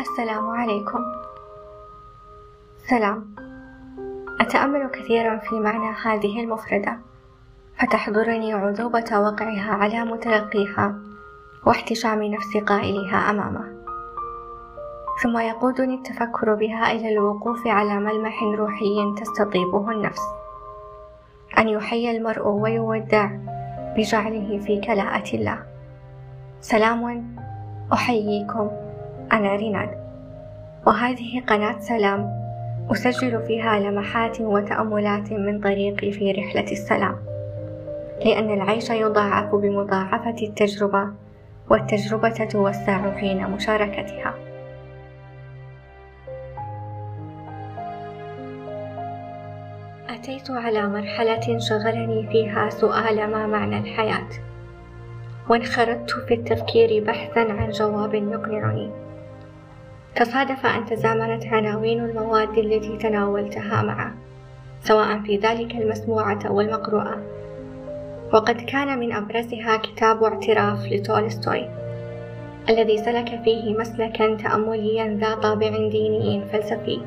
السلام عليكم. سلام. أتأمل كثيرا في معنى هذه المفردة. فتحضرني عذوبة وقعها على متلقيها واحتشام نفس قائلها أمامه. ثم يقودني التفكر بها إلى الوقوف على ملمح روحي تستطيبه النفس. أن يحيي المرء ويودع بجعله في كلاءة الله. سلام. أحييكم. أنا ريناد وهذه قناة سلام أسجل فيها لمحات وتأملات من طريقي في رحلة السلام لأن العيش يضاعف بمضاعفة التجربة والتجربة توسع حين مشاركتها. أتيت على مرحلة شغلني فيها سؤال ما معنى الحياة وانخرطت في التفكير بحثا عن جواب يقنعني. تصادف أن تزامنت عناوين المواد التي تناولتها معه سواء في ذلك المسموعة والمقروءة وقد كان من أبرزها كتاب اعتراف لتولستوي الذي سلك فيه مسلكا تأمليا ذا طابع ديني فلسفي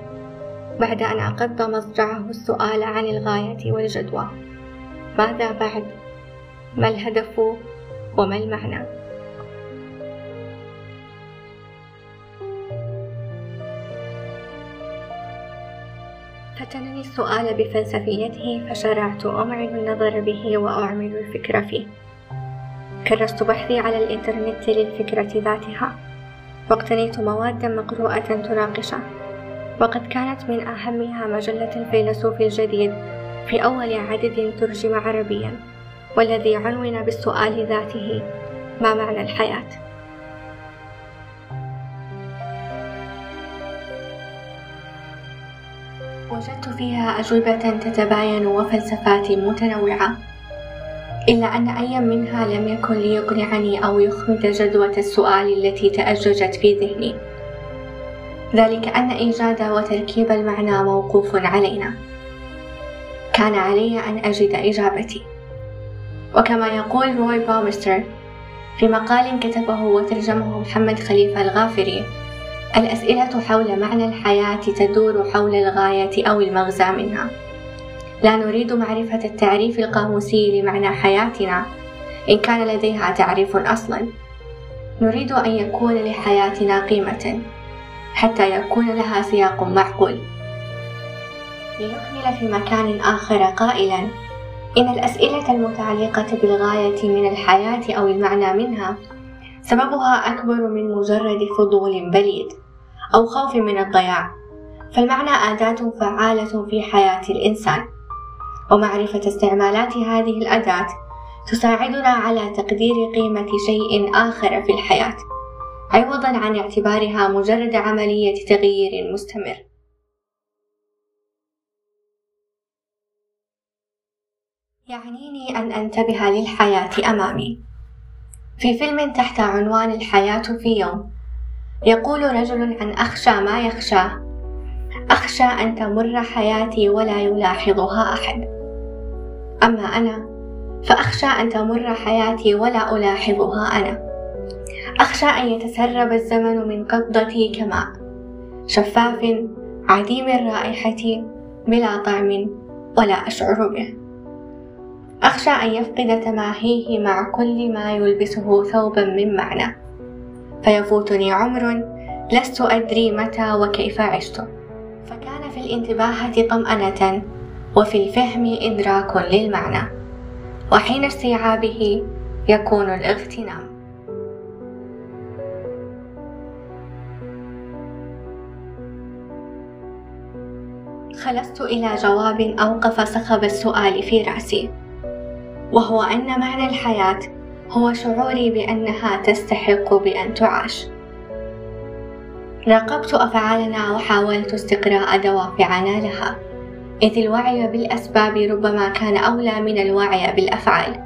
بعد أن أقض مصرعه السؤال عن الغاية والجدوى ماذا بعد؟ ما الهدف وما المعنى؟ فتنني السؤال بفلسفيته فشرعت أمعن النظر به وأعمل الفكر فيه. كرست بحثي على الإنترنت للفكرة ذاتها. واقتنيت موادا مقروءة تناقشة. وقد كانت من أهمها مجلة الفيلسوف الجديد في أول عدد ترجم عربيا والذي عنون بالسؤال ذاته ما معنى الحياة؟ وجدت فيها أجوبة تتباين وفلسفات متنوعة إلا أن أي منها لم يكن ليقنعني أو يخمد جدوى السؤال التي تأججت في ذهني. ذلك أن إيجاد وتركيب المعنى موقوف علينا. كان علي أن أجد إجابتي. وكما يقول روي بومستر في مقال كتبه وترجمه محمد خليفة الغافري الأسئلة حول معنى الحياة تدور حول الغاية أو المغزى منها. لا نريد معرفة التعريف القاموسي لمعنى حياتنا إن كان لديها تعريف أصلا. نريد أن يكون لحياتنا قيمة حتى يكون لها سياق معقول. ليكمل في مكان آخر قائلا إن الأسئلة المتعلقة بالغاية من الحياة أو المعنى منها سببها أكبر من مجرد فضول بليد أو خوف من الضياع فالمعنى أداة فعالة في حياة الإنسان. ومعرفة استعمالات هذه الأداة تساعدنا على تقدير قيمة شيء آخر في الحياة عوضا عن اعتبارها مجرد عملية تغيير مستمر. يعنيني أن أنتبه للحياة أمامي. في فيلم تحت عنوان الحياة في يوم يقول رجل عن أخشى ما يخشاه أخشى أن تمر حياتي ولا يلاحظها أحد. أما أنا فأخشى أن تمر حياتي ولا ألاحظها أنا. أخشى أن يتسرب الزمن من قبضتي كماء شفاف عديم الرائحة بلا طعم ولا أشعر به. أخشى أن يفقد تماهيه مع كل ما يلبسه ثوبا من معنى. فيفوتني عمر لست أدري متى وكيف عشت. فكان في الانتباهة طمأنة وفي الفهم إدراك للمعنى. وحين استيعابه يكون الاغتنام. خلصت إلى جواب أوقف صخب السؤال في رأسي. وهو أن معنى الحياة هو شعوري بأنها تستحق بأن تعاش. راقبت أفعالنا وحاولت استقراء دوافعنا لها إذ الوعي بالأسباب ربما كان أولى من الوعي بالأفعال.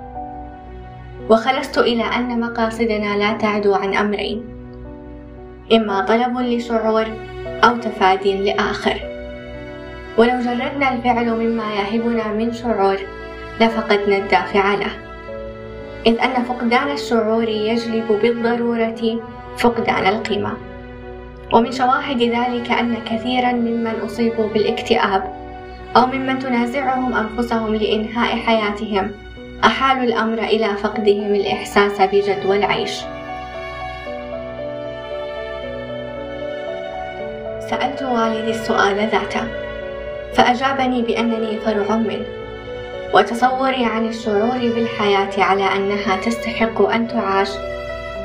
وخلصت إلى أن مقاصدنا لا تعدو عن أمرين إما طلب لشعور أو تفاد لآخر. ولو جردنا الفعل مما يهبنا من شعور لفقدنا الدافع له. إذ أن فقدان الشعور يجلب بالضرورة فقدان القيمة. ومن شواهد ذلك أن كثيرا ممن أصيبوا بالاكتئاب أو ممن تنازعهم أنفسهم لإنهاء حياتهم أحالوا الأمر إلى فقدهم الإحساس بجدوى العيش. سألت والدي السؤال ذاته، فأجابني بأنني فرع منه، وتصوري عن الشعور بالحياة على أنها تستحق أن تعاش.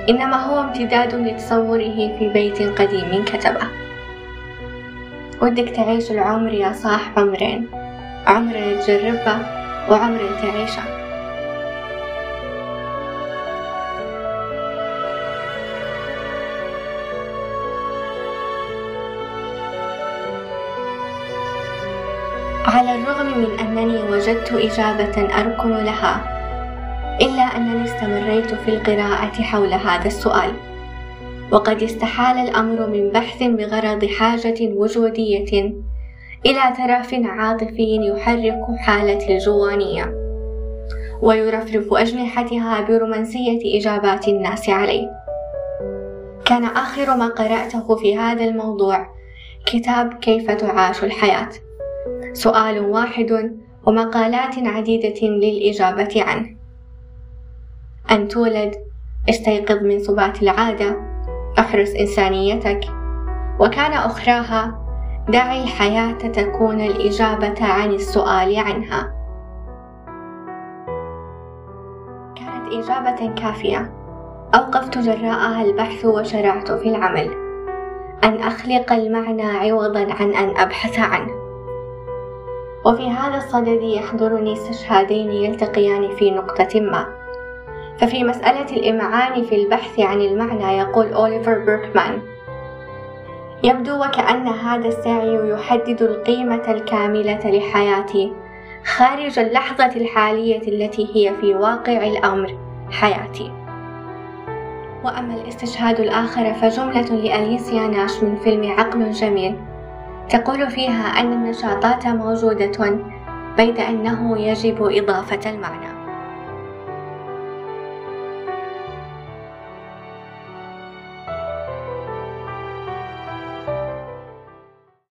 إنما هو امتداد لتصوره في بيت قديم كتبه. ودك تعيش العمر يا صاح عمرين. عمر تجربه وعمر تعيشه. على الرغم من أنني وجدت إجابة أركن لها إلا أنني استمريت في القراءة حول هذا السؤال. وقد استحال الأمر من بحث بغرض حاجة وجودية إلى ترف عاطفي يحرك حالتي الجوانية ويرفرف أجنحتها برومانسية إجابات الناس عليه. كان آخر ما قرأته في هذا الموضوع كتاب كيف تعاش الحياة. سؤال واحد ومقالات عديدة للإجابة عنه. أن تولد استيقظ من سبات العادة احرس إنسانيتك. وكان أخراها دعي الحياة تكون الإجابة عن السؤال عنها. كانت إجابة كافية. أوقفت جراءها البحث وشرعت في العمل. أن أخلق المعنى عوضا عن أن أبحث عنه. وفي هذا الصدد يحضرني استشهادين يلتقيان في نقطة ما. ففي مسألة الإمعان في البحث عن المعنى يقول أوليفر بيركمان يبدو وكأن هذا السعي يحدد القيمة الكاملة لحياتي خارج اللحظة الحالية التي هي في واقع الأمر حياتي. وأما الاستشهاد الآخر فجملة لأليسيا ناش من فيلم عقل جميل تقول فيها أن النشاطات موجودة بيد أنه يجب إضافة المعنى.